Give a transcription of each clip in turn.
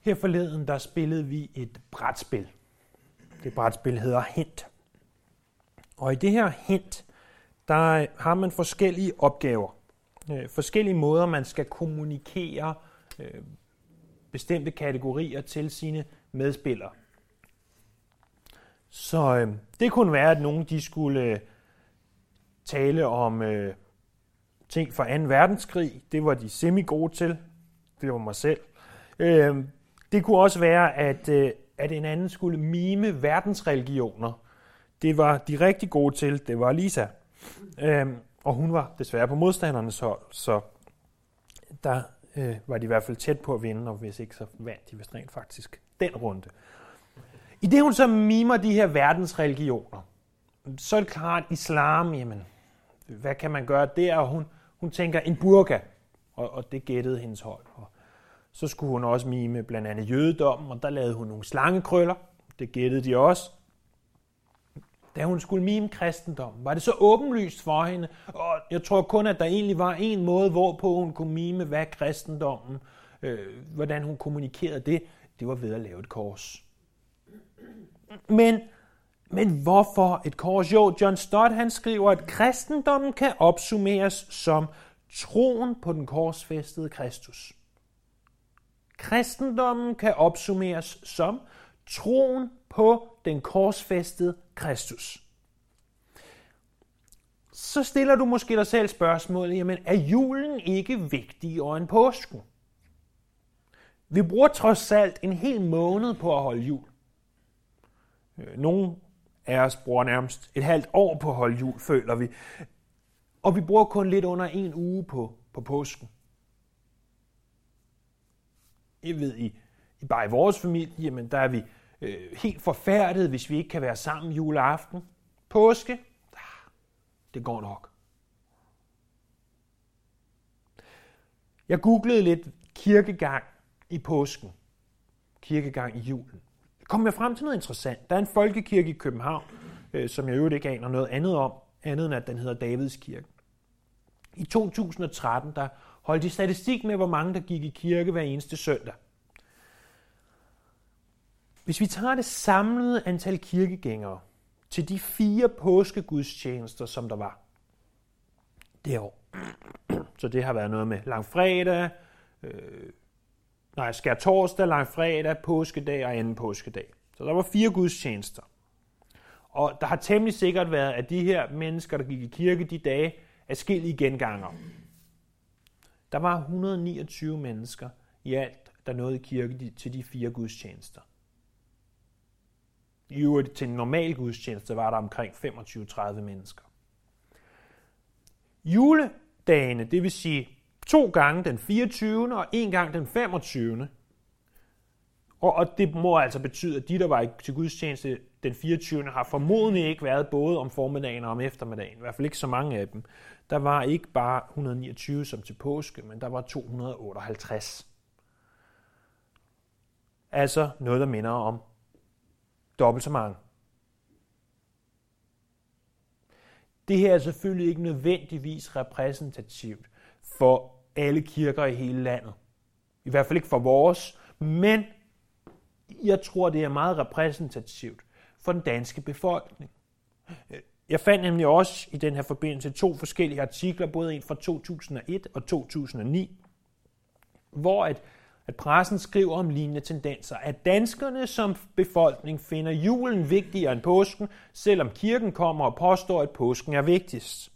Her forleden, der spillede vi et brætspil. Det brætspil hedder Hint. Og i det her Hint, der har man forskellige opgaver. Øh, forskellige måder, man skal kommunikere øh, bestemte kategorier til sine medspillere. Så øh, det kunne være, at nogen de skulle øh, tale om øh, ting fra 2. verdenskrig. Det var de semi gode til. Det var mig selv. Øh, det kunne også være, at, øh, at en anden skulle mime verdensreligioner. Det var de rigtig gode til. Det var Lisa. Øh, og hun var desværre på modstandernes hold, så der øh, var de i hvert fald tæt på at vinde, og hvis ikke, så vandt de vist rent faktisk den runde. I det hun så mimer de her verdensreligioner, så er det klart, islam, jamen, hvad kan man gøre der? Og hun, hun tænker en burka, og, og det gættede hendes hold. Og så skulle hun også mime blandt andet jødedommen, og der lavede hun nogle slangekrøller, det gættede de også. Da hun skulle mime kristendommen, var det så åbenlyst for hende, og jeg tror kun, at der egentlig var en måde, hvorpå hun kunne mime, hvad kristendommen, øh, hvordan hun kommunikerede det, det var ved at lave et kors. Men, men hvorfor et kors? Jo, John Stott han skriver, at kristendommen kan opsummeres som troen på den korsfæstede Kristus. Kristendommen kan opsummeres som troen på den korsfæstede Kristus. Så stiller du måske dig selv spørgsmålet, jamen er julen ikke vigtigere end påsken? Vi bruger trods alt en hel måned på at holde jul. Øh, nogle af os bruger nærmest et halvt år på at holde jul, føler vi. Og vi bruger kun lidt under en uge på, på påsken. Jeg ved, i, i bare i vores familie, jamen der er vi øh, helt forfærdet, hvis vi ikke kan være sammen juleaften. Påske, ah, det går nok. Jeg googlede lidt kirkegang i påsken. Kirkegang i julen kom jeg frem til noget interessant. Der er en folkekirke i København, øh, som jeg øvrigt ikke aner noget andet om, andet end at den hedder Davids Kirke. I 2013 der holdt de statistik med, hvor mange der gik i kirke hver eneste søndag. Hvis vi tager det samlede antal kirkegængere til de fire påskegudstjenester, som der var det år, så det har været noget med langfredag, øh, nej, skær torsdag, langfredag, påskedag og anden påskedag. Så der var fire gudstjenester. Og der har temmelig sikkert været, at de her mennesker, der gik i kirke de dage, er i genganger. Der var 129 mennesker i alt, der nåede i kirke til de fire gudstjenester. I øvrigt til en normal gudstjeneste var der omkring 25-30 mennesker. Juledagene, det vil sige to gange den 24. og en gang den 25. Og, og det må altså betyde, at de, der var til gudstjeneste den 24. har formodentlig ikke været både om formiddagen og om eftermiddagen. I hvert fald ikke så mange af dem. Der var ikke bare 129 som til påske, men der var 258. Altså noget, der minder om dobbelt så mange. Det her er selvfølgelig ikke nødvendigvis repræsentativt for alle kirker i hele landet. I hvert fald ikke for vores, men jeg tror, det er meget repræsentativt for den danske befolkning. Jeg fandt nemlig også i den her forbindelse to forskellige artikler, både en fra 2001 og 2009, hvor at, at pressen skriver om lignende tendenser, at danskerne som befolkning finder julen vigtigere end påsken, selvom kirken kommer og påstår, at påsken er vigtigst.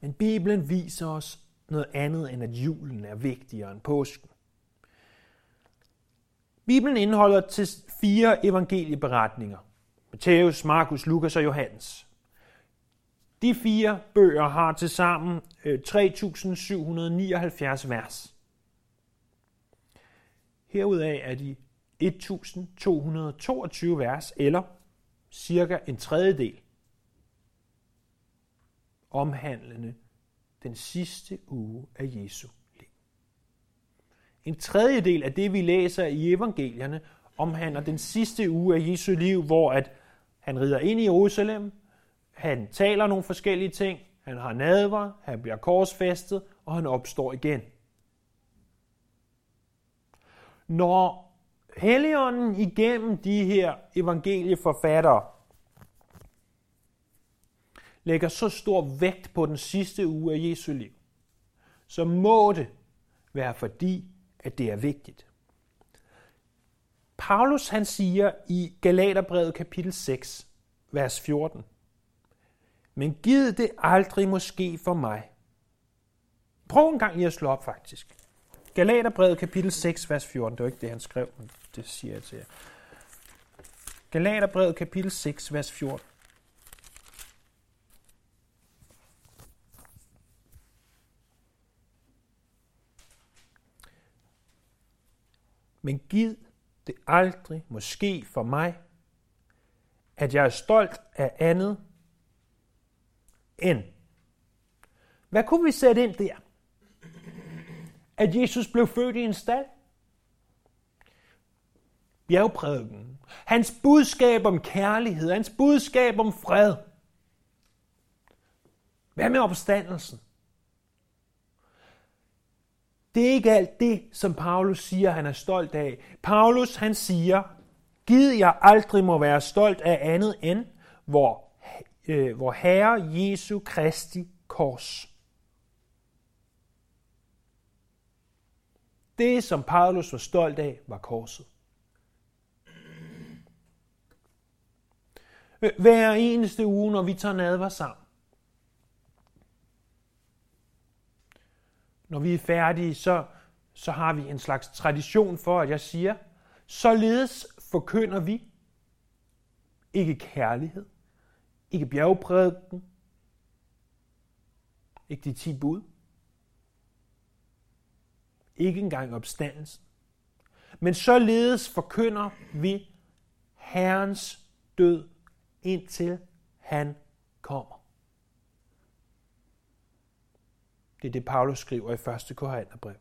Men Bibelen viser os noget andet, end at julen er vigtigere end påsken. Bibelen indeholder til fire evangelieberetninger. Matthæus, Markus, Lukas og Johannes. De fire bøger har til sammen øh, 3.779 vers. Herudaf er de 1.222 vers, eller cirka en tredjedel omhandlende den sidste uge af Jesu. En tredjedel af det, vi læser i evangelierne, omhandler den sidste uge af Jesu liv, hvor at han rider ind i Jerusalem, han taler nogle forskellige ting, han har nadver, han bliver korsfæstet, og han opstår igen. Når Helligånden igennem de her evangelieforfattere lægger så stor vægt på den sidste uge af Jesu liv, så må det være fordi, at det er vigtigt. Paulus han siger i Galaterbrevet kapitel 6, vers 14, Men giv det aldrig måske for mig. Prøv en gang i at slå op faktisk. Galaterbrevet kapitel 6, vers 14. Det var ikke det, han skrev, men det siger jeg til jer. Galaterbrevet kapitel 6, vers 14. Men giv det aldrig måske for mig, at jeg er stolt af andet end. Hvad kunne vi sætte ind der? At Jesus blev født i en stald? Bjergprædiken. Hans budskab om kærlighed, hans budskab om fred. Hvad med opstandelsen? Det er ikke alt det, som Paulus siger, han er stolt af. Paulus han siger, Gid jeg aldrig må være stolt af andet end, hvor, øh, hvor Herre Jesu Kristi kors. Det, som Paulus var stolt af, var korset. Hver eneste uge, når vi tager nadver sammen, når vi er færdige, så, så har vi en slags tradition for, at jeg siger, således forkynder vi ikke kærlighed, ikke bjergprædiken, ikke de ti bud, ikke engang opstandelsen. Men således forkynder vi Herrens død, indtil han kommer. Det er det, Paulus skriver i 1. Korintherbrev.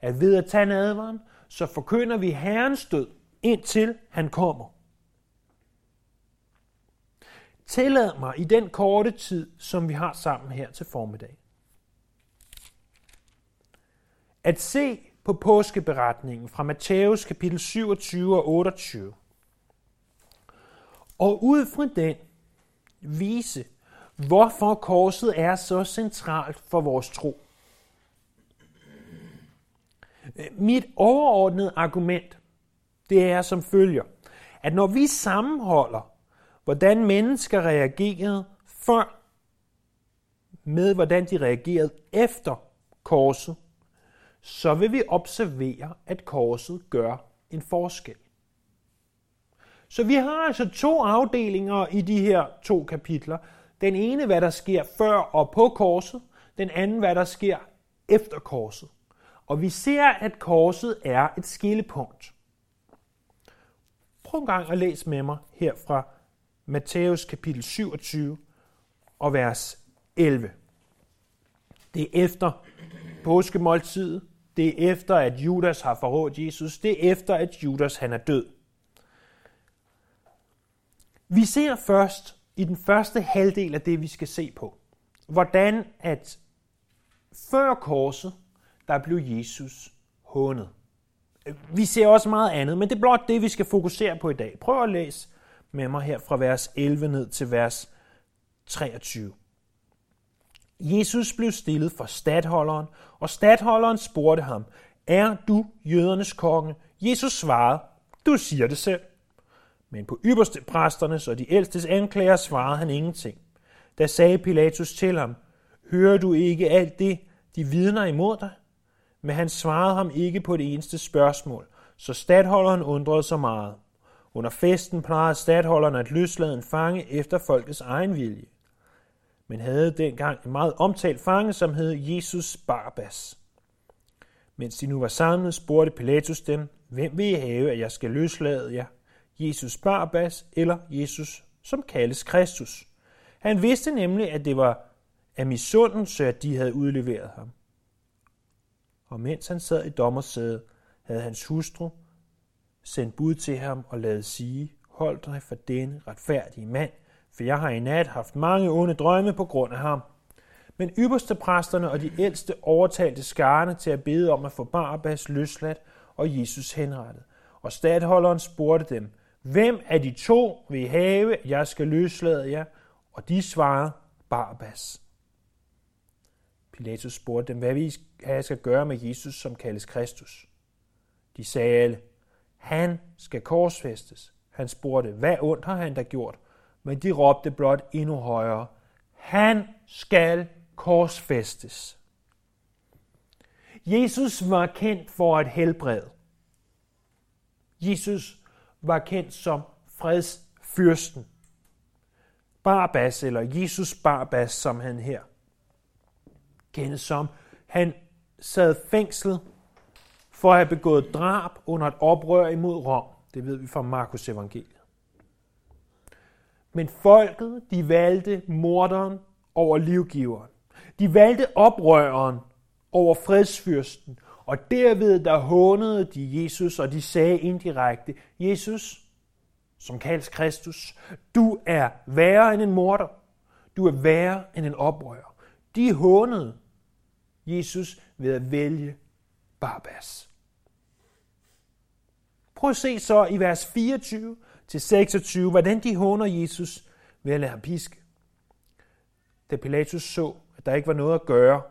At ved at tage nadveren, så forkynder vi Herrens død, indtil han kommer. Tillad mig i den korte tid, som vi har sammen her til formiddag, at se på påskeberetningen fra Matthæus kapitel 27 og 28, og ud fra den vise, hvorfor korset er så centralt for vores tro. Mit overordnede argument, det er som følger, at når vi sammenholder, hvordan mennesker reagerede før med hvordan de reagerede efter korset, så vil vi observere, at korset gør en forskel. Så vi har altså to afdelinger i de her to kapitler, den ene, hvad der sker før og på korset. Den anden, hvad der sker efter korset. Og vi ser, at korset er et skillepunkt. Prøv en gang at læse med mig her fra Matthæus kapitel 27 og vers 11. Det er efter påskemåltidet. Det er efter, at Judas har forrådt Jesus. Det er efter, at Judas han er død. Vi ser først i den første halvdel af det, vi skal se på, hvordan at før korset, der blev Jesus hånet. Vi ser også meget andet, men det er blot det, vi skal fokusere på i dag. Prøv at læse med mig her fra vers 11 ned til vers 23. Jesus blev stillet for stadholderen, og stadholderen spurgte ham, er du jødernes konge? Jesus svarede, du siger det selv. Men på ypperste præsternes og de ældstes anklager svarede han ingenting. Da sagde Pilatus til ham, hører du ikke alt det, de vidner imod dig? Men han svarede ham ikke på det eneste spørgsmål, så stadholderen undrede sig meget. Under festen plejede stadholderen at løslade en fange efter folkets egen vilje. Men havde dengang en meget omtalt fange, som hed Jesus Barbas. Mens de nu var samlet, spurgte Pilatus dem, hvem vil I have, at jeg skal løslade jer? Jesus Barbas eller Jesus, som kaldes Kristus. Han vidste nemlig, at det var af misundelse, at de havde udleveret ham. Og mens han sad i dommersædet, havde hans hustru sendt bud til ham og lavet sige, hold dig for denne retfærdige mand, for jeg har i nat haft mange onde drømme på grund af ham. Men ypperste præsterne og de ældste overtalte skarne til at bede om at få Barabbas løsladt, og Jesus henrettet. Og stadholderen spurgte dem, Hvem af de to vil have, jeg skal løslade jer? Og de svarede, Barbas. Pilatus spurgte dem, hvad vi skal gøre med Jesus, som kaldes Kristus. De sagde alle, han skal korsfæstes. Han spurgte, hvad ondt har han da gjort? Men de råbte blot endnu højere, han skal korsfæstes. Jesus var kendt for at helbrede. Jesus var kendt som fredsfyrsten. Barbas, eller Jesus Barbas, som han her kendes som. Han sad fængslet for at have begået drab under et oprør imod Rom. Det ved vi fra Markus evangeliet. Men folket, de valgte morderen over livgiveren. De valgte oprøreren over fredsfyrsten. Og derved der hånede de Jesus, og de sagde indirekte, Jesus, som kaldes Kristus, du er værre end en morder. Du er værre end en oprører. De hånede Jesus ved at vælge Barbas. Prøv at se så i vers 24 til 26, hvordan de håner Jesus ved at lade ham piske. Da Pilatus så, at der ikke var noget at gøre,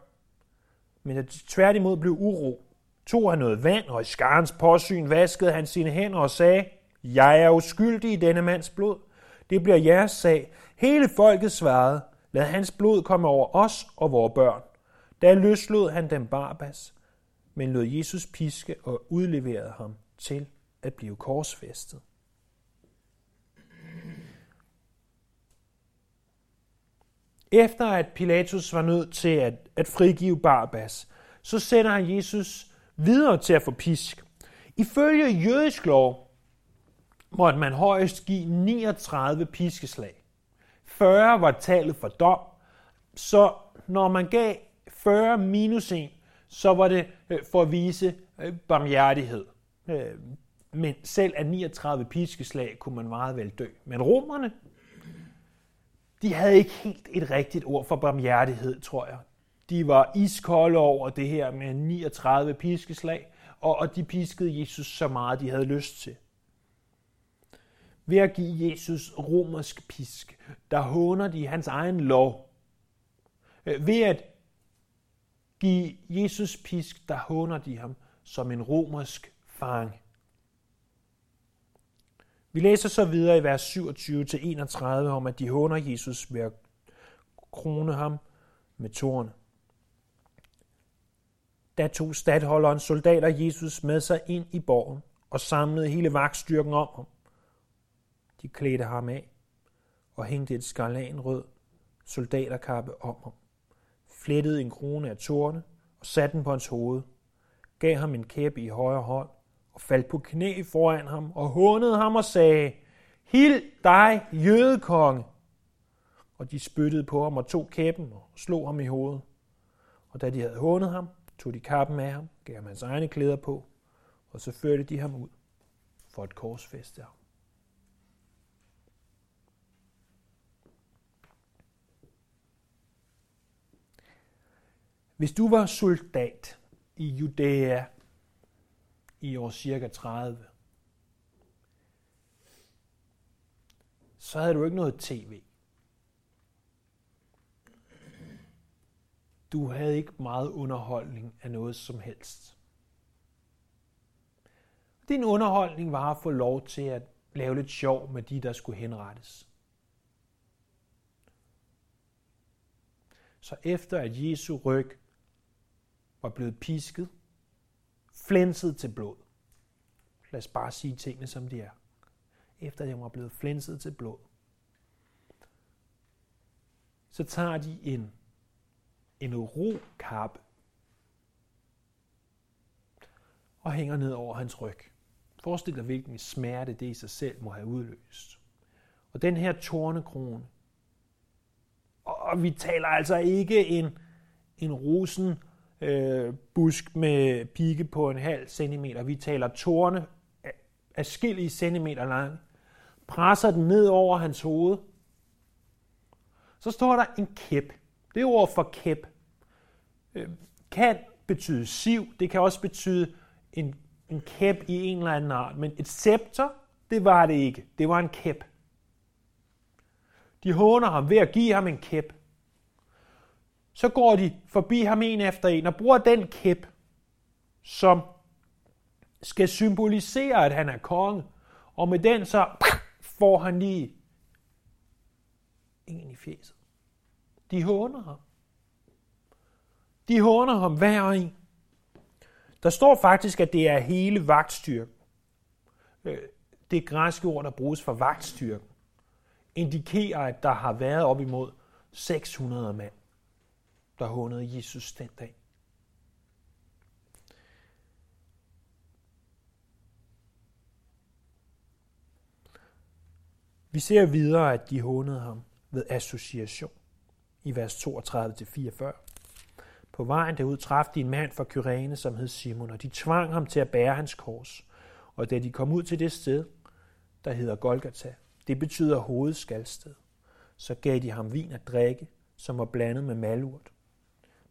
men at tværtimod blev uro, tog han noget vand, og i skarens påsyn vaskede han sine hænder og sagde, Jeg er uskyldig i denne mands blod. Det bliver jeres sag. Hele folket svarede, Lad hans blod komme over os og vores børn. Da løslod han dem Barbas, men lod Jesus piske og udleverede ham til at blive korsfæstet. Efter at Pilatus var nødt til at, at frigive Barbas, så sender han Jesus videre til at få pisk. Ifølge jødisk lov måtte man højst give 39 piskeslag. 40 var tallet for dom, så når man gav 40 minus 1, så var det øh, for at vise øh, barmhjertighed. Øh, men selv af 39 piskeslag kunne man meget vel dø. Men romerne, de havde ikke helt et rigtigt ord for barmhjertighed, tror jeg. De var iskolde over det her med 39 piskeslag, og, og de piskede Jesus så meget, de havde lyst til. Ved at give Jesus romersk pisk, der håner de hans egen lov. Øh, ved at give Jesus pisk, der håner de ham som en romersk fang. Vi læser så videre i vers 27-31 om, at de håner Jesus ved at krone ham med tårne. Da tog stadholderen soldater Jesus med sig ind i borgen og samlede hele vagtstyrken om ham. De klædte ham af og hængte et skarlanrød soldaterkappe om ham, flettede en krone af tårne og satte den på hans hoved, gav ham en kæppe i højre hånd og faldt på knæ foran ham og hånede ham og sagde, Hild dig, jødekonge! Og de spyttede på ham og tog kæppen og slog ham i hovedet. Og da de havde hånet ham, tog de kappen af ham, gav ham hans egne klæder på, og så førte de ham ud for et korsfæste ham. Hvis du var soldat i Judæa i år cirka 30, så havde du ikke noget tv. Du havde ikke meget underholdning af noget som helst. Din underholdning var at få lov til at lave lidt sjov med de, der skulle henrettes. Så efter at Jesu ryg var blevet pisket, flænset til blod. Lad os bare sige tingene, som de er. Efter at var blevet flænset til blod, så tager de en, en rokappe og hænger ned over hans ryg. Forestil dig, hvilken smerte det i sig selv må have udløst. Og den her tornekrone, og vi taler altså ikke en, en rosen øh, busk med pigge på en halv centimeter. Vi taler torne af skillige centimeter lang. Presser den ned over hans hoved. Så står der en kæp. Det ord for kæp. Øh, kan betyde siv. Det kan også betyde en en kæp i en eller anden art, men et scepter, det var det ikke. Det var en kæp. De håner ham ved at give ham en kæp. Så går de forbi ham en efter en og bruger den kæp, som skal symbolisere, at han er konge. Og med den så får han lige en i fjeset. De håner ham. De håner ham hver og en. Der står faktisk, at det er hele vagtstyrken. Øh, det græske ord, der bruges for vagtstyrken, indikerer, at der har været op imod 600 mand, der hånede Jesus den dag. Vi ser videre, at de hånede ham ved association i vers 32-44. På vejen derud traf de en mand fra Kyrene, som hed Simon, og de tvang ham til at bære hans kors. Og da de kom ud til det sted, der hedder Golgata, det betyder hovedskalsted, så gav de ham vin at drikke, som var blandet med malurt.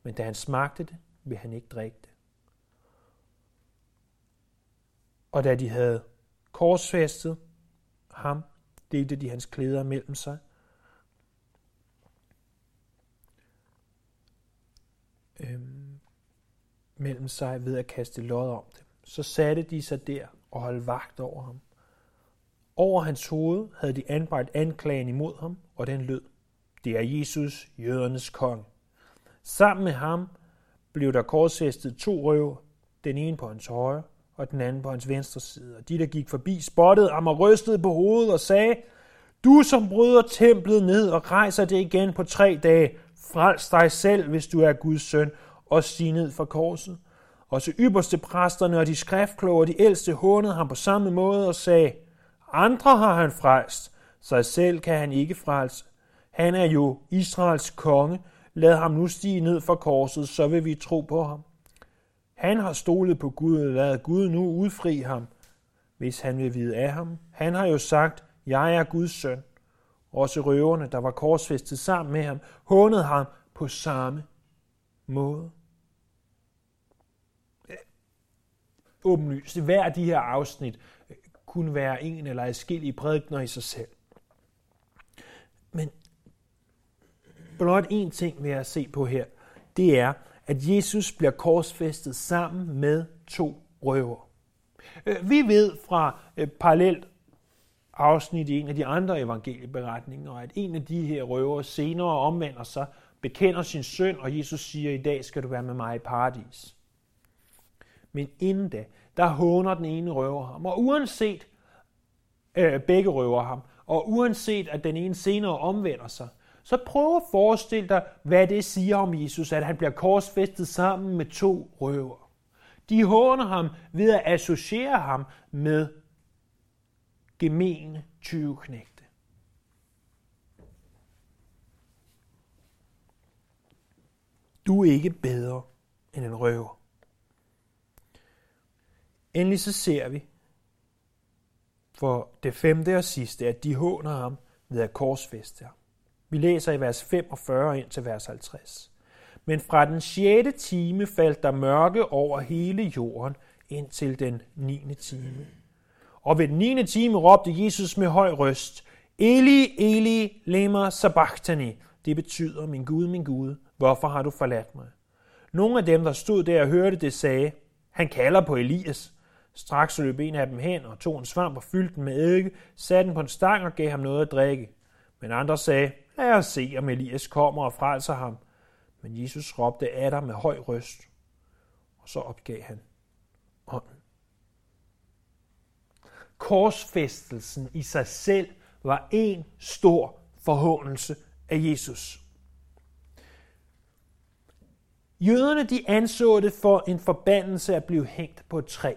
Men da han smagte det, ville han ikke drikke det. Og da de havde korsfæstet ham, delte de hans klæder mellem sig, øh, mellem sig ved at kaste lod om dem. Så satte de sig der og holdt vagt over ham. Over hans hoved havde de anbragt anklagen imod ham, og den lød, det er Jesus, jødernes konge. Sammen med ham blev der korsfæstet to røver, den ene på hans højre og den anden på hans venstre side. Og de, der gik forbi, spottede ham og rystede på hovedet og sagde, du som bryder templet ned og rejser det igen på tre dage, frels dig selv, hvis du er Guds søn, og stig ned fra korset. Og så ypperste præsterne og de skriftkloge og de ældste hånede ham på samme måde og sagde, andre har han frelst, sig selv kan han ikke frelse. Han er jo Israels konge. Lad ham nu stige ned fra korset, så vil vi tro på ham. Han har stolet på Gud, lad Gud nu udfri ham, hvis han vil vide af ham. Han har jo sagt, jeg er Guds søn. Også røverne, der var korsfæstet sammen med ham, hånede ham på samme måde. Åbenlyst. Hver af de her afsnit øh, kunne være en eller adskillige prædikner i sig selv. Men blot en ting vil jeg se på her, det er, at Jesus bliver korsfæstet sammen med to røver. Øh, vi ved fra øh, parallelt afsnit i en af de andre evangelieberetninger, at en af de her røver senere omvender sig, bekender sin søn, og Jesus siger, i dag skal du være med mig i paradis. Men inden da, der håner den ene røver ham, og uanset, øh, begge røver ham, og uanset at den ene senere omvender sig, så prøv at forestille dig, hvad det siger om Jesus, at han bliver korsfæstet sammen med to røver. De håner ham ved at associere ham med gemene tyveknægte. Du er ikke bedre end en røver. Endelig så ser vi for det femte og sidste, at de håner ham ved at korsfeste ham. Vi læser i vers 45 ind til vers 50. Men fra den sjette time faldt der mørke over hele jorden indtil den niende time. Og ved den 9. time råbte Jesus med høj røst, Eli, Eli, lema sabachthani. Det betyder, min Gud, min Gud, hvorfor har du forladt mig? Nogle af dem, der stod der og hørte det, sagde, han kalder på Elias. Straks løb en af dem hen og tog en svamp og fyldte den med eddike, satte den på en stang og gav ham noget at drikke. Men andre sagde, lad os se, om Elias kommer og frelser ham. Men Jesus råbte af dig med høj røst, og så opgav han korsfæstelsen i sig selv var en stor forhåndelse af Jesus. Jøderne de anså det for en forbandelse at blive hængt på et træ.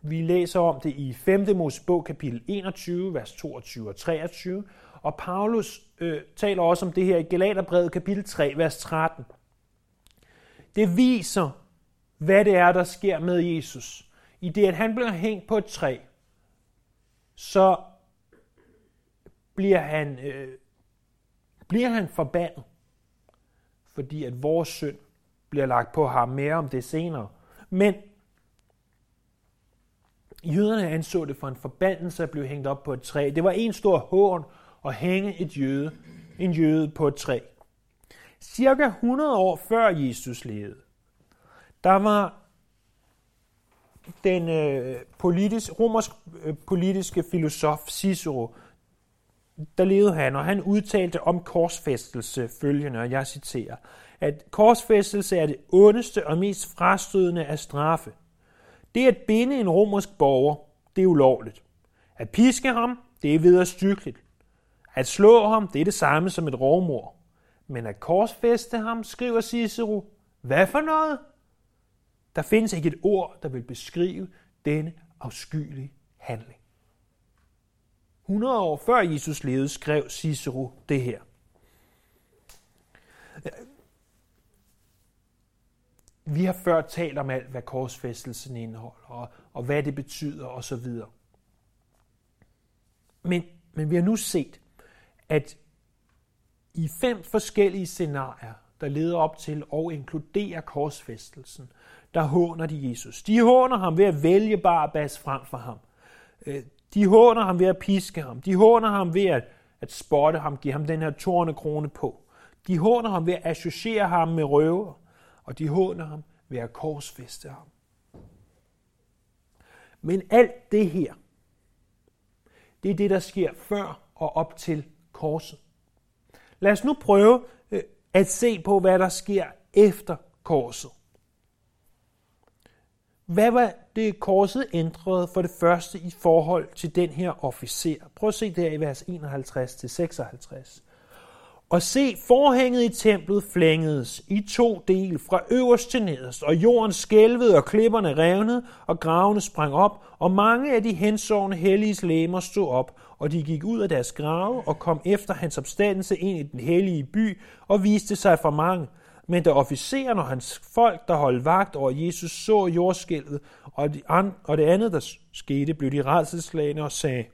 Vi læser om det i 5. Mosebog kapitel 21, vers 22 og 23, og Paulus øh, taler også om det her i Galaterbrevet kapitel 3, vers 13. Det viser, hvad det er, der sker med Jesus. I det, at han bliver hængt på et træ, så bliver han, øh, bliver han forbandet, fordi at vores synd bliver lagt på ham mere om det senere. Men Jøderne anså det for en forbandelse at blive hængt op på et træ. Det var en stor hån at hænge et jøde, en jøde på et træ. Cirka 100 år før Jesus levede, der var den øh, politisk, romersk øh, politiske filosof Cicero, der levede han, og han udtalte om korsfæstelse følgende, og jeg citerer, at korsfæstelse er det ondeste og mest frastødende af straffe. Det at binde en romersk borger, det er ulovligt. At piske ham, det er videre stykkeligt. At slå ham, det er det samme som et rovmor. Men at korsfæste ham, skriver Cicero, hvad for noget? Der findes ikke et ord, der vil beskrive denne afskyelige handling. 100 år før Jesus levede, skrev Cicero det her. Vi har før talt om alt, hvad korsfæstelsen indeholder, og, og hvad det betyder osv. Men, men vi har nu set, at i fem forskellige scenarier, der leder op til og inkluderer korsfæstelsen, der håner de Jesus. De håner ham ved at vælge Barabbas frem for ham. Øh, de håner ham ved at piske ham. De håner ham ved at, at spotte ham, give ham den her tornekrone på. De håner ham ved at associere ham med røver. Og de håner ham ved at korsfeste ham. Men alt det her, det er det, der sker før og op til korset. Lad os nu prøve øh, at se på, hvad der sker efter korset. Hvad var det, korset ændrede for det første i forhold til den her officer? Prøv at se der i vers 51-56. Og se, forhænget i templet flængedes i to dele fra øverst til nederst, og jorden skælvede, og klipperne revnede, og gravene sprang op, og mange af de hensovne helliges læmer stod op, og de gik ud af deres grave og kom efter hans opstandelse ind i den hellige by og viste sig for mange. Men da officeren og hans folk, der holdt vagt over Jesus, så jordskælvet, og, de an, og det andet, der skete, blev de redselslagende og sagde,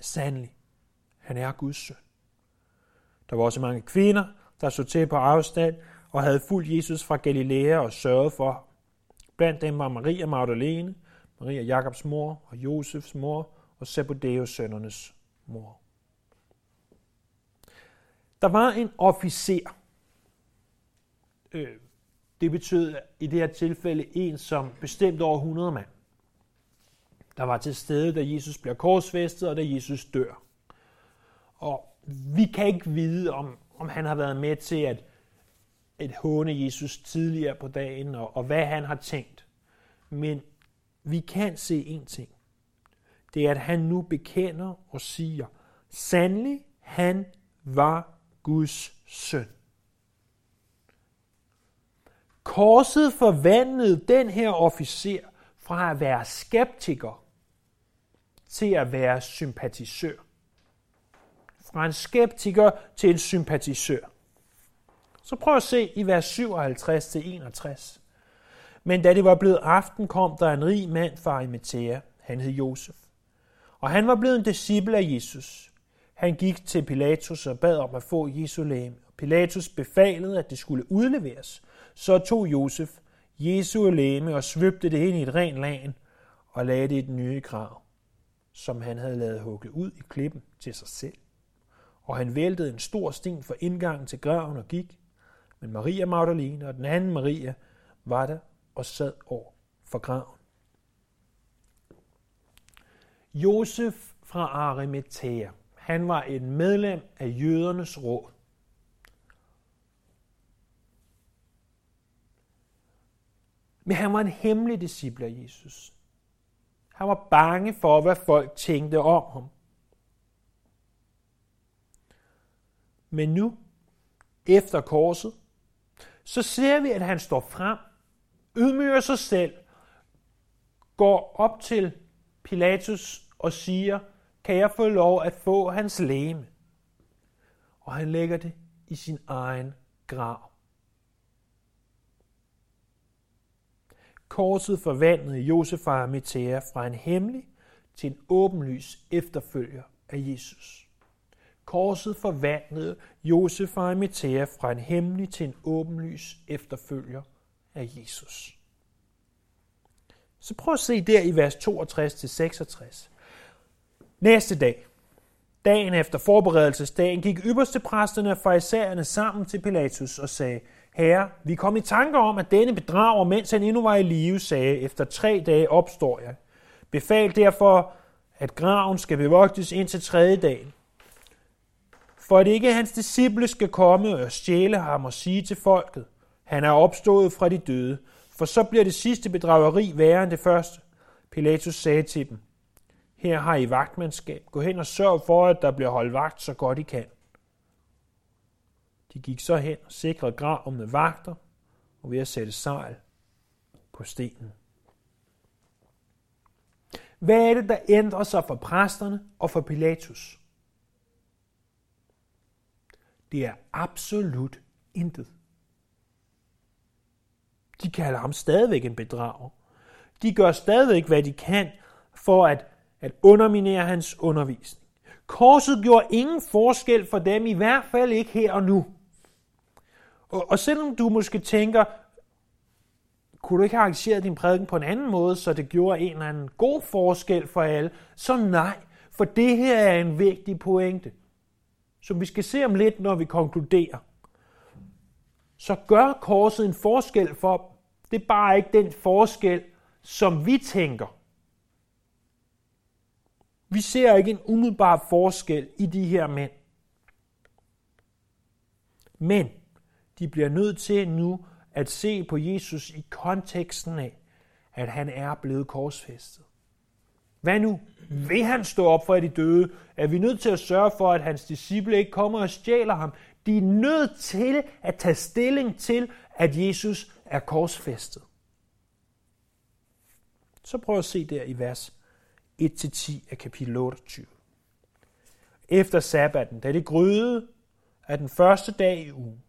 Sandelig, han er Guds søn. Der var også mange kvinder, der så til på afstand og havde fulgt Jesus fra Galilea og sørget for ham. Blandt dem var Maria Magdalene, Maria Jakobs mor og Josefs mor og Zebedeus sønnernes mor. Der var en officer, Øh, det betød i det her tilfælde en, som bestemt over 100 mand. Der var til stede, da Jesus bliver korsfæstet, og da Jesus dør. Og vi kan ikke vide, om, om han har været med til at, at håne Jesus tidligere på dagen, og, og hvad han har tænkt. Men vi kan se en ting. Det er, at han nu bekender og siger, sandelig, han var Guds søn. Korset forvandlede den her officer fra at være skeptiker til at være sympatisør. Fra en skeptiker til en sympatisør. Så prøv at se i vers 57-61. Men da det var blevet aften, kom der en rig mand fra Arimathea. Han hed Josef. Og han var blevet en disciple af Jesus. Han gik til Pilatus og bad om at få Jesu læme. Pilatus befalede, at det skulle udleveres – så tog Josef Jesu læme og svøbte det ind i et rent lagen og lagde det i den nye grav, som han havde lavet hugget ud i klippen til sig selv. Og han væltede en stor sten for indgangen til graven og gik. Men Maria Magdalene og den anden Maria var der og sad over for graven. Josef fra Arimathea, han var et medlem af jødernes råd. Men han var en hemmelig disciple af Jesus. Han var bange for, hvad folk tænkte om ham. Men nu, efter korset, så ser vi, at han står frem, ydmyger sig selv, går op til Pilatus og siger, kan jeg få lov at få hans læme? Og han lægger det i sin egen grav. Korset forvandlede Josef Arimathea fra en hemmelig til en åbenlys efterfølger af Jesus. Korset forvandlede Josef Arimathea fra en hemmelig til en åbenlys efterfølger af Jesus. Så prøv at se der i vers 62-66. Næste dag, dagen efter forberedelsesdagen, gik ypperste præsterne og farisæerne sammen til Pilatus og sagde, Herre, vi kom i tanker om, at denne bedrager, mens han endnu var i live, sagde, efter tre dage opstår jeg. Befal derfor, at graven skal bevogtes indtil tredje dagen. For at ikke hans disciple skal komme og stjæle ham og sige til folket, han er opstået fra de døde, for så bliver det sidste bedrageri værre end det første. Pilatus sagde til dem, her har I vagtmandskab. Gå hen og sørg for, at der bliver holdt vagt så godt I kan. De gik så hen og sikrede graven med vagter og ved at sætte sejl på stenen. Hvad er det, der ændrer sig for præsterne og for Pilatus? Det er absolut intet. De kalder ham stadigvæk en bedrager. De gør stadigvæk, hvad de kan for at, at underminere hans undervisning. Korset gjorde ingen forskel for dem, i hvert fald ikke her og nu. Og, og selvom du måske tænker, kunne du ikke have arrangeret din prædiken på en anden måde, så det gjorde en eller anden god forskel for alle, så nej, for det her er en vigtig pointe, som vi skal se om lidt, når vi konkluderer. Så gør korset en forskel for det er bare ikke den forskel, som vi tænker. Vi ser ikke en umiddelbar forskel i de her mænd. Men de bliver nødt til nu at se på Jesus i konteksten af, at han er blevet korsfæstet. Hvad nu? Vil han stå op for de døde? Er vi nødt til at sørge for, at hans disciple ikke kommer og stjæler ham? De er nødt til at tage stilling til, at Jesus er korsfæstet. Så prøv at se der i vers 1-10 af kapitel 28. Efter sabbaten, da det gryede af den første dag i ugen,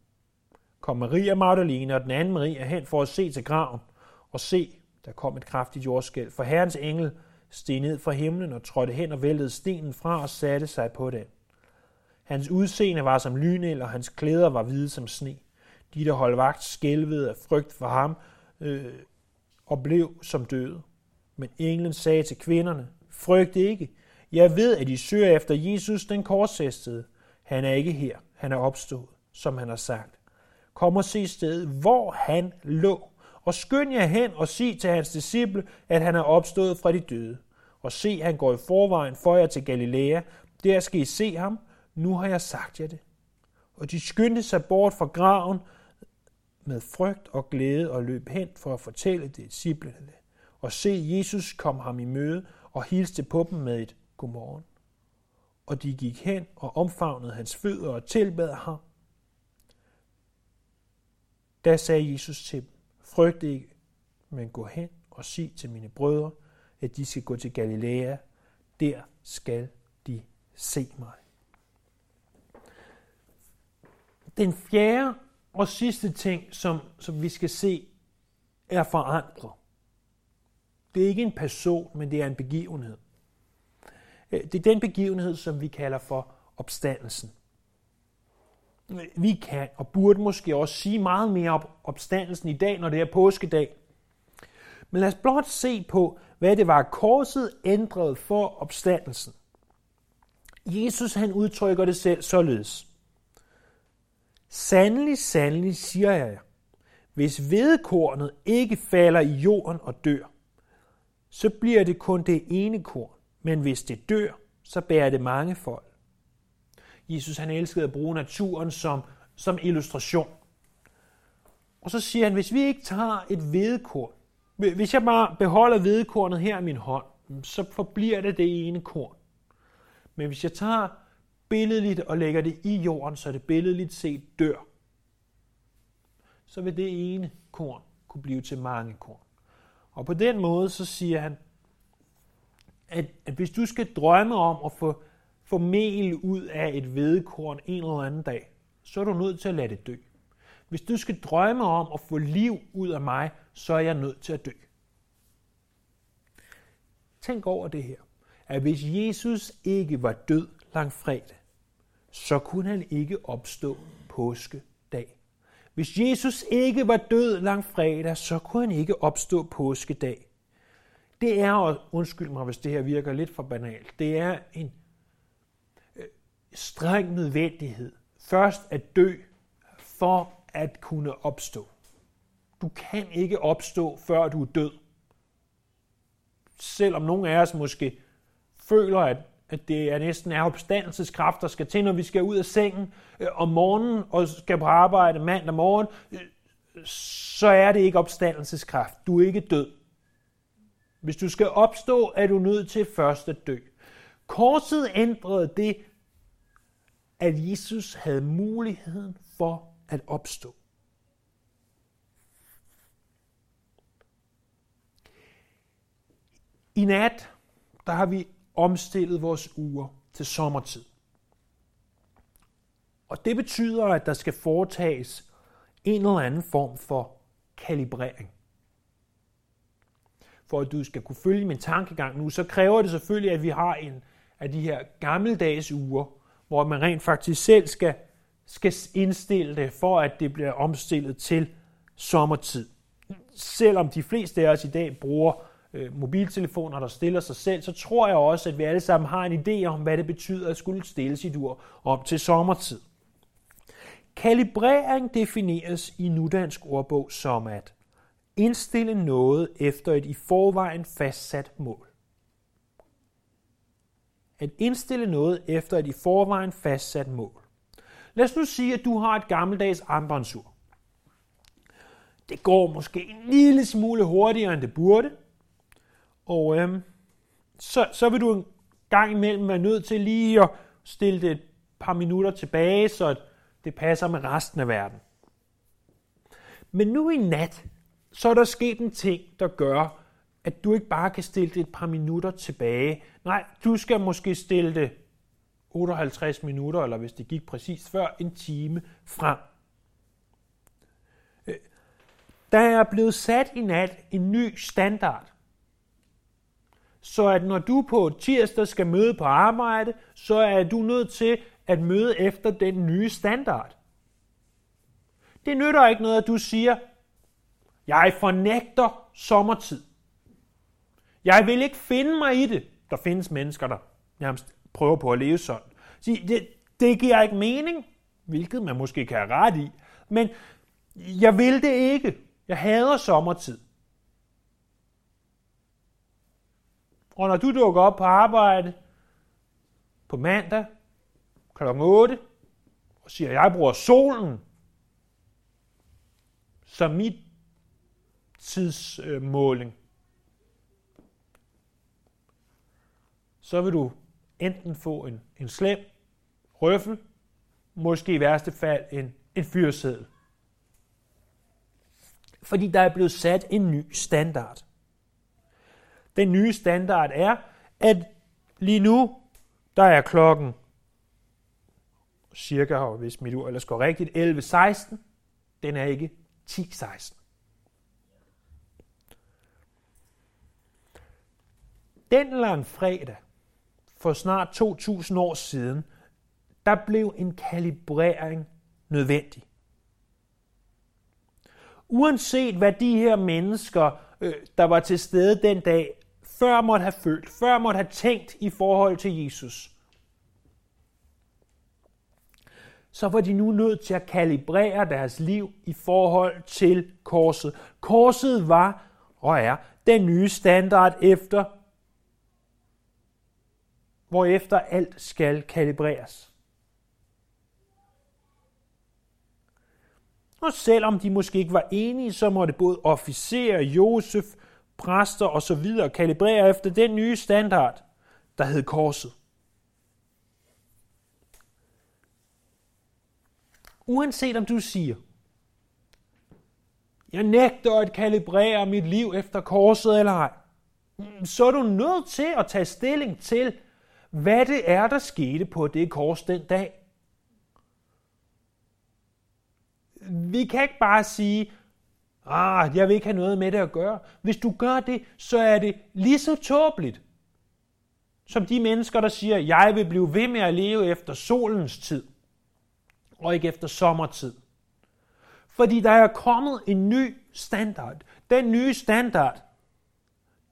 kom Maria Magdalene og den anden Maria hen for at se til graven, og se, der kom et kraftigt jordskæld, for Herrens engel steg ned fra himlen og trådte hen og væltede stenen fra og satte sig på den. Hans udseende var som lynel, og hans klæder var hvide som sne. De, der holdt vagt, skælvede af frygt for ham øh, og blev som døde. Men englen sagde til kvinderne, frygt ikke. Jeg ved, at I søger efter Jesus, den korsfæstede. Han er ikke her. Han er opstået, som han har sagt. Kom og se stedet, hvor han lå. Og skynd jer hen og sig til hans disciple, at han er opstået fra de døde. Og se, han går i forvejen for jer til Galilea. Der skal I se ham. Nu har jeg sagt jer det. Og de skyndte sig bort fra graven med frygt og glæde og løb hen for at fortælle det disciplene og se, Jesus kom ham i møde og hilste på dem med et godmorgen. Og de gik hen og omfavnede hans fødder og tilbad ham. Da sagde Jesus til dem, frygt ikke, men gå hen og sig til mine brødre, at de skal gå til Galilea. Der skal de se mig. Den fjerde og sidste ting, som, som vi skal se, er forandret. Det er ikke en person, men det er en begivenhed. Øh, det er den begivenhed, som vi kalder for opstandelsen. Vi kan og burde måske også sige meget mere om opstandelsen i dag, når det er påskedag. Men lad os blot se på, hvad det var, korset ændrede for opstandelsen. Jesus han udtrykker det selv således. Sandelig, sandelig siger jeg jer, hvis vedkornet ikke falder i jorden og dør, så bliver det kun det ene korn. Men hvis det dør, så bærer det mange folk. Jesus han elskede at bruge naturen som, som illustration. Og så siger han, hvis vi ikke tager et hvedekorn, hvis jeg bare beholder hvedekornet her i min hånd, så forbliver det det ene korn. Men hvis jeg tager billedligt og lægger det i jorden, så det billedligt set dør, så vil det ene korn kunne blive til mange korn. Og på den måde så siger han, at, at hvis du skal drømme om at få, få mel ud af et hvedekorn en eller anden dag, så er du nødt til at lade det dø. Hvis du skal drømme om at få liv ud af mig, så er jeg nødt til at dø. Tænk over det her. At hvis Jesus ikke var død langfredag, så kunne han ikke opstå påskedag. Hvis Jesus ikke var død langfredag, så kunne han ikke opstå påskedag. det er, undskyld mig, hvis det her virker lidt for banalt, det er en streng nødvendighed. Først at dø, for at kunne opstå. Du kan ikke opstå, før du er død. Selvom nogle af os måske føler, at, at det er næsten er opstandelseskraft, der skal til, når vi skal ud af sengen øh, om morgenen og skal på arbejde mandag morgen, øh, så er det ikke opstandelseskraft. Du er ikke død. Hvis du skal opstå, er du nødt til først at dø. Korset ændrede det, at Jesus havde muligheden for at opstå. I nat, der har vi omstillet vores uger til sommertid. Og det betyder, at der skal foretages en eller anden form for kalibrering. For at du skal kunne følge min tankegang nu, så kræver det selvfølgelig, at vi har en af de her gammeldags uger, hvor man rent faktisk selv skal, skal indstille det, for at det bliver omstillet til sommertid. Selvom de fleste af os i dag bruger øh, mobiltelefoner, der stiller sig selv, så tror jeg også, at vi alle sammen har en idé om, hvad det betyder at skulle stille sit ur om til sommertid. Kalibrering defineres i nudansk ordbog som at indstille noget efter et i forvejen fastsat mål. At indstille noget efter et i forvejen fastsat mål. Lad os nu sige, at du har et gammeldags armbåndsur. Det går måske en lille smule hurtigere, end det burde, og øhm, så, så vil du en gang imellem være nødt til lige at stille det et par minutter tilbage, så det passer med resten af verden. Men nu i nat, så er der sket en ting, der gør, at du ikke bare kan stille det et par minutter tilbage. Nej, du skal måske stille det 58 minutter, eller hvis det gik præcis før, en time frem. Øh, der er blevet sat i nat en ny standard så at når du på tirsdag skal møde på arbejde, så er du nødt til at møde efter den nye standard. Det nytter ikke noget, at du siger, jeg fornægter sommertid. Jeg vil ikke finde mig i det. Der findes mennesker, der nærmest prøver på at leve sådan. Det, det giver ikke mening, hvilket man måske kan have ret i. Men jeg vil det ikke. Jeg hader sommertid. Og når du dukker op på arbejde på mandag kl. 8 og siger, at jeg bruger solen som mit tidsmåling, så vil du enten få en, en slem røffel, måske i værste fald en, en fyrsædel. Fordi der er blevet sat en ny standard. Den nye standard er, at lige nu, der er klokken cirka, hvis mit ur ellers går rigtigt, 11.16. Den er ikke 10.16. Den lang fredag, for snart 2000 år siden, der blev en kalibrering nødvendig. Uanset hvad de her mennesker, øh, der var til stede den dag, før måtte have følt, før måtte have tænkt i forhold til Jesus, så var de nu nødt til at kalibrere deres liv i forhold til korset. Korset var og er den nye standard efter, efter alt skal kalibreres. Og selvom de måske ikke var enige, så måtte både officer, Josef præster og så videre kalibrere efter den nye standard, der hed korset. Uanset om du siger, jeg nægter at kalibrere mit liv efter korset eller ej, så er du nødt til at tage stilling til, hvad det er, der skete på det kors den dag. Vi kan ikke bare sige, Ah, jeg vil ikke have noget med det at gøre. Hvis du gør det, så er det lige så tåbeligt, som de mennesker, der siger, jeg vil blive ved med at leve efter solens tid, og ikke efter sommertid. Fordi der er kommet en ny standard. Den nye standard,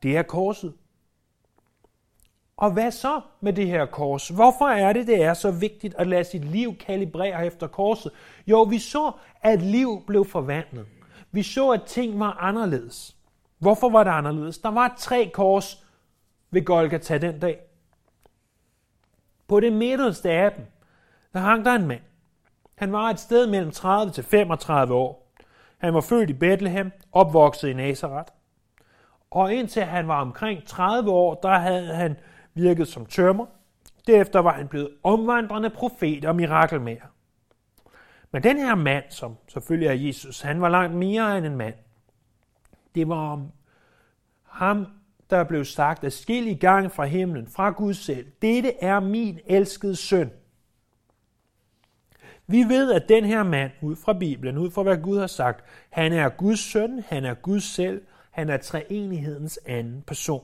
Det er korset. Og hvad så med det her kors? Hvorfor er det, det er så vigtigt at lade sit liv kalibrere efter korset? Jo, vi så, at liv blev forvandlet. Vi så, at ting var anderledes. Hvorfor var det anderledes? Der var tre kors ved Golgata den dag. På det midterste af dem, der hang der en mand. Han var et sted mellem 30 til 35 år. Han var født i Bethlehem, opvokset i Nazareth. Og indtil han var omkring 30 år, der havde han virkede som tømmer. Derefter var han blevet omvandrende profet og mirakelmager. Men den her mand, som selvfølgelig er Jesus, han var langt mere end en mand. Det var om ham, der blev sagt af i gang fra himlen, fra Gud selv. Dette er min elskede søn. Vi ved, at den her mand, ud fra Bibelen, ud fra hvad Gud har sagt, han er Guds søn, han er Gud selv, han er treenighedens anden person.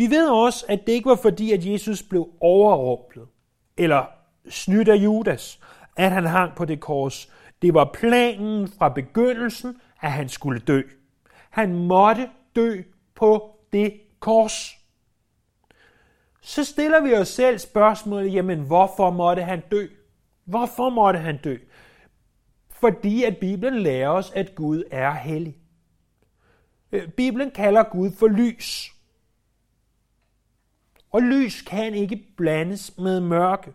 Vi ved også, at det ikke var fordi, at Jesus blev overrumplet, eller snydt af Judas, at han hang på det kors. Det var planen fra begyndelsen, at han skulle dø. Han måtte dø på det kors. Så stiller vi os selv spørgsmålet, jamen hvorfor måtte han dø? Hvorfor måtte han dø? Fordi at Bibelen lærer os, at Gud er hellig. Øh, Bibelen kalder Gud for lys. Og lys kan ikke blandes med mørke.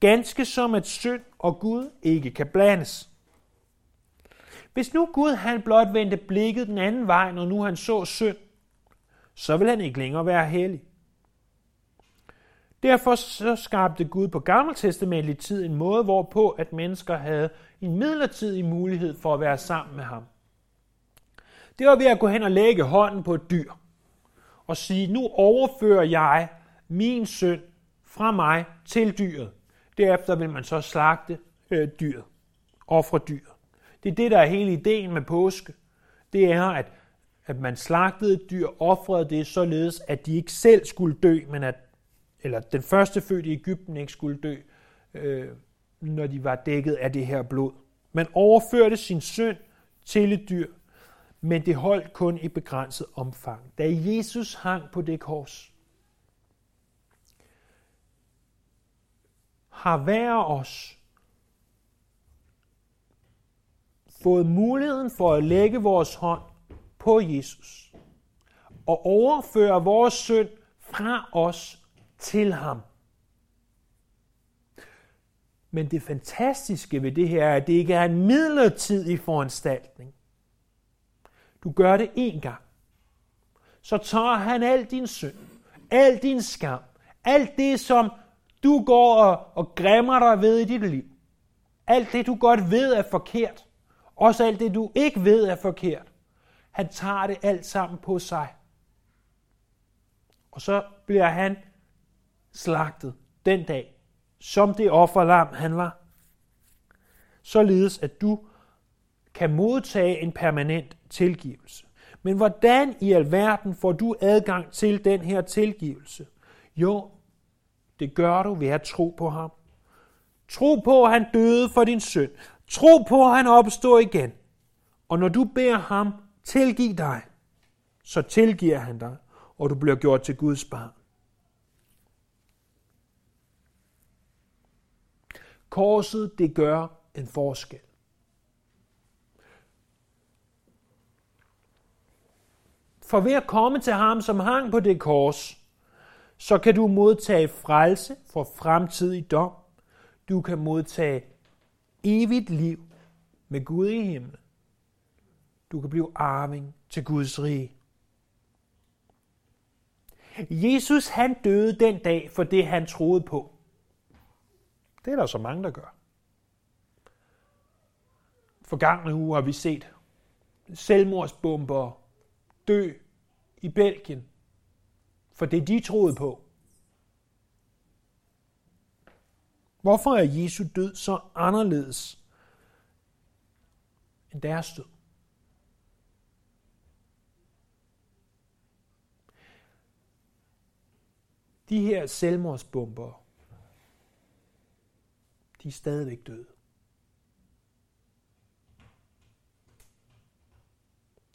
Ganske som at synd og Gud ikke kan blandes. Hvis nu Gud han blot vendte blikket den anden vej, når nu han så synd, så vil han ikke længere være hellig. Derfor så skabte Gud på gammeltestamentlig tid en måde, hvorpå at mennesker havde en midlertidig mulighed for at være sammen med ham. Det var ved at gå hen og lægge hånden på et dyr og sige, nu overfører jeg min søn fra mig til dyret. Derefter vil man så slagte øh, dyret, ofre dyret. Det er det, der er hele ideen med påske. Det er, at, at man slagtede et dyr, ofrede det således, at de ikke selv skulle dø, men at eller den første fødte i Ægypten ikke skulle dø, øh, når de var dækket af det her blod. Man overførte sin synd til et dyr, men det holdt kun i begrænset omfang. Da Jesus hang på det kors, har hver af os fået muligheden for at lægge vores hånd på Jesus og overføre vores synd fra os til ham. Men det fantastiske ved det her er, at det ikke er en midlertidig foranstaltning. Du gør det én gang. Så tager han al din synd, al din skam, alt det, som du går og, og græmmer dig ved i dit liv. Alt det, du godt ved er forkert. Også alt det, du ikke ved er forkert. Han tager det alt sammen på sig. Og så bliver han slagtet den dag, som det offerlam han var. Således at du kan modtage en permanent tilgivelse. Men hvordan i alverden får du adgang til den her tilgivelse? Jo, det gør du ved at tro på ham. Tro på, at han døde for din synd. Tro på, at han opstår igen. Og når du beder ham tilgive dig, så tilgiver han dig, og du bliver gjort til Guds barn. Korset, det gør en forskel. For ved at komme til ham, som hang på det kors, så kan du modtage frelse for fremtidig dom. Du kan modtage evigt liv med Gud i himlen. Du kan blive arving til Guds rige. Jesus han døde den dag for det, han troede på. Det er der så mange, der gør. Forgangne uge har vi set selvmordsbomber dø i Belgien, for det de troede på. Hvorfor er Jesu død så anderledes end deres død? De her selvmordsbomber de er stadigvæk døde.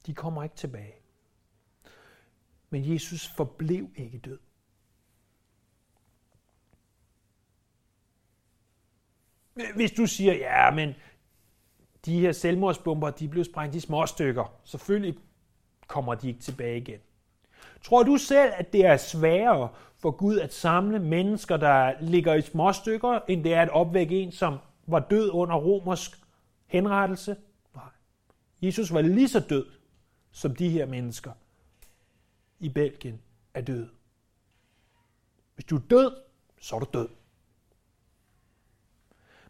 De kommer ikke tilbage. Men Jesus forblev ikke død. Hvis du siger, ja, men de her selvmordsbomber, de blev sprængt i små stykker. Selvfølgelig kommer de ikke tilbage igen. Tror du selv, at det er sværere for Gud at samle mennesker, der ligger i små stykker, end det er at opvække en, som var død under romersk henrettelse? Nej. Jesus var lige så død, som de her mennesker i Belgien er død. Hvis du er død, så er du død.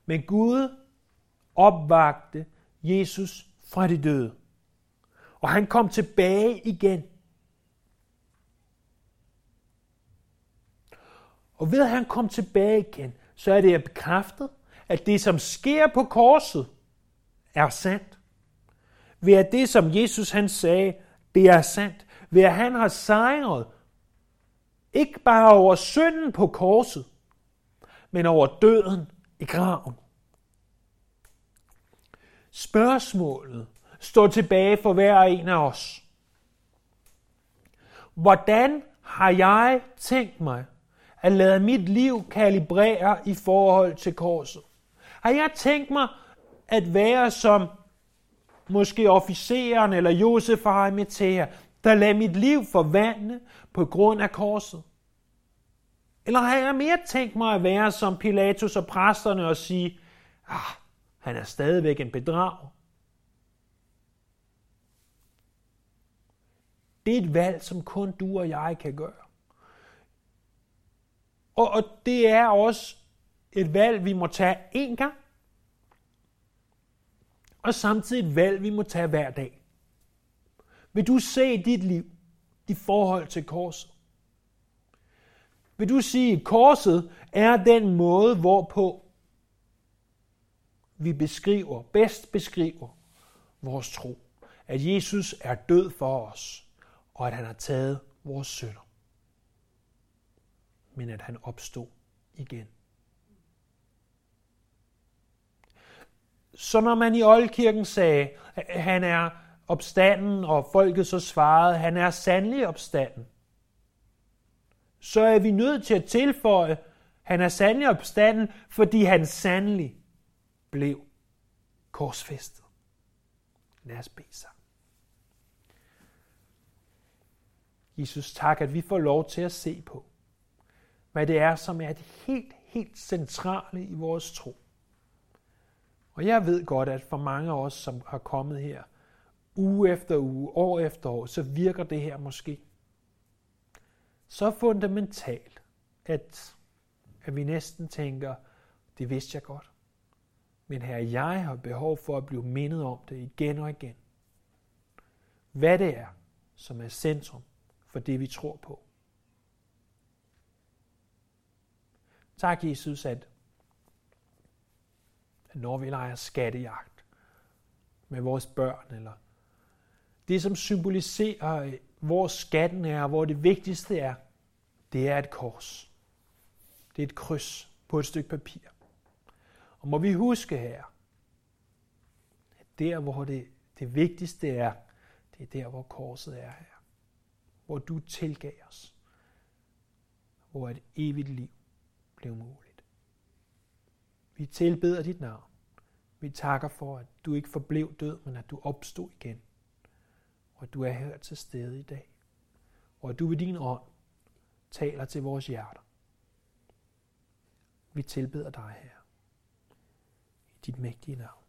Men Gud opvagte Jesus fra de døde. Og han kom tilbage igen. Og ved at han kom tilbage igen, så er det bekræftet, at det, som sker på korset, er sandt. Ved at det, som Jesus han sagde, det er sandt. Ved at han har sejret, ikke bare over synden på korset, men over døden i graven. Spørgsmålet står tilbage for hver en af os. Hvordan har jeg tænkt mig at lade mit liv kalibrere i forhold til korset? Har jeg tænkt mig at være som måske officeren eller Josef og Arimathea, der lader mit liv forvandle på grund af korset? Eller har jeg mere tænkt mig at være som Pilatus og præsterne og sige, ah, han er stadigvæk en bedrag. Det er et valg, som kun du og jeg kan gøre. Og, og det er også et valg, vi må tage én gang. Og samtidig et valg, vi må tage hver dag. Vil du se dit liv, i forhold til korset? Vil du sige, at korset er den måde, hvorpå vi beskriver, bedst beskriver vores tro. At Jesus er død for os, og at han har taget vores sønder. Men at han opstod igen. Så når man i Oldkirken sagde, at han er opstanden, og folket så svarede, han er sandelig opstanden, så er vi nødt til at tilføje, han er sandelig opstanden, fordi han sandelig blev korsfæstet. Lad os bede sammen. Jesus, tak, at vi får lov til at se på, hvad det er, som er det helt, helt centrale i vores tro. Og jeg ved godt, at for mange af os, som har kommet her uge efter uge, år efter år, så virker det her måske så fundamentalt, at, at vi næsten tænker, det vidste jeg godt. Men her jeg har behov for at blive mindet om det igen og igen. Hvad det er, som er centrum for det, vi tror på. Tak, Jesus, at, at når vi leger skattejagt med vores børn, eller det, som symboliserer, øh, hvor skatten er, hvor det vigtigste er, det er et kors. Det er et kryds på et stykke papir. Og må vi huske her, at der, hvor det, det vigtigste er, det er der, hvor korset er her. Hvor du tilgav os. Hvor et evigt liv blev muligt. Vi tilbeder dit navn. Vi takker for, at du ikke forblev død, men at du opstod igen. Og at du er her til stede i dag. Og at du ved din ånd taler til vores hjerter. Vi tilbeder dig her. I dit mægtige navn.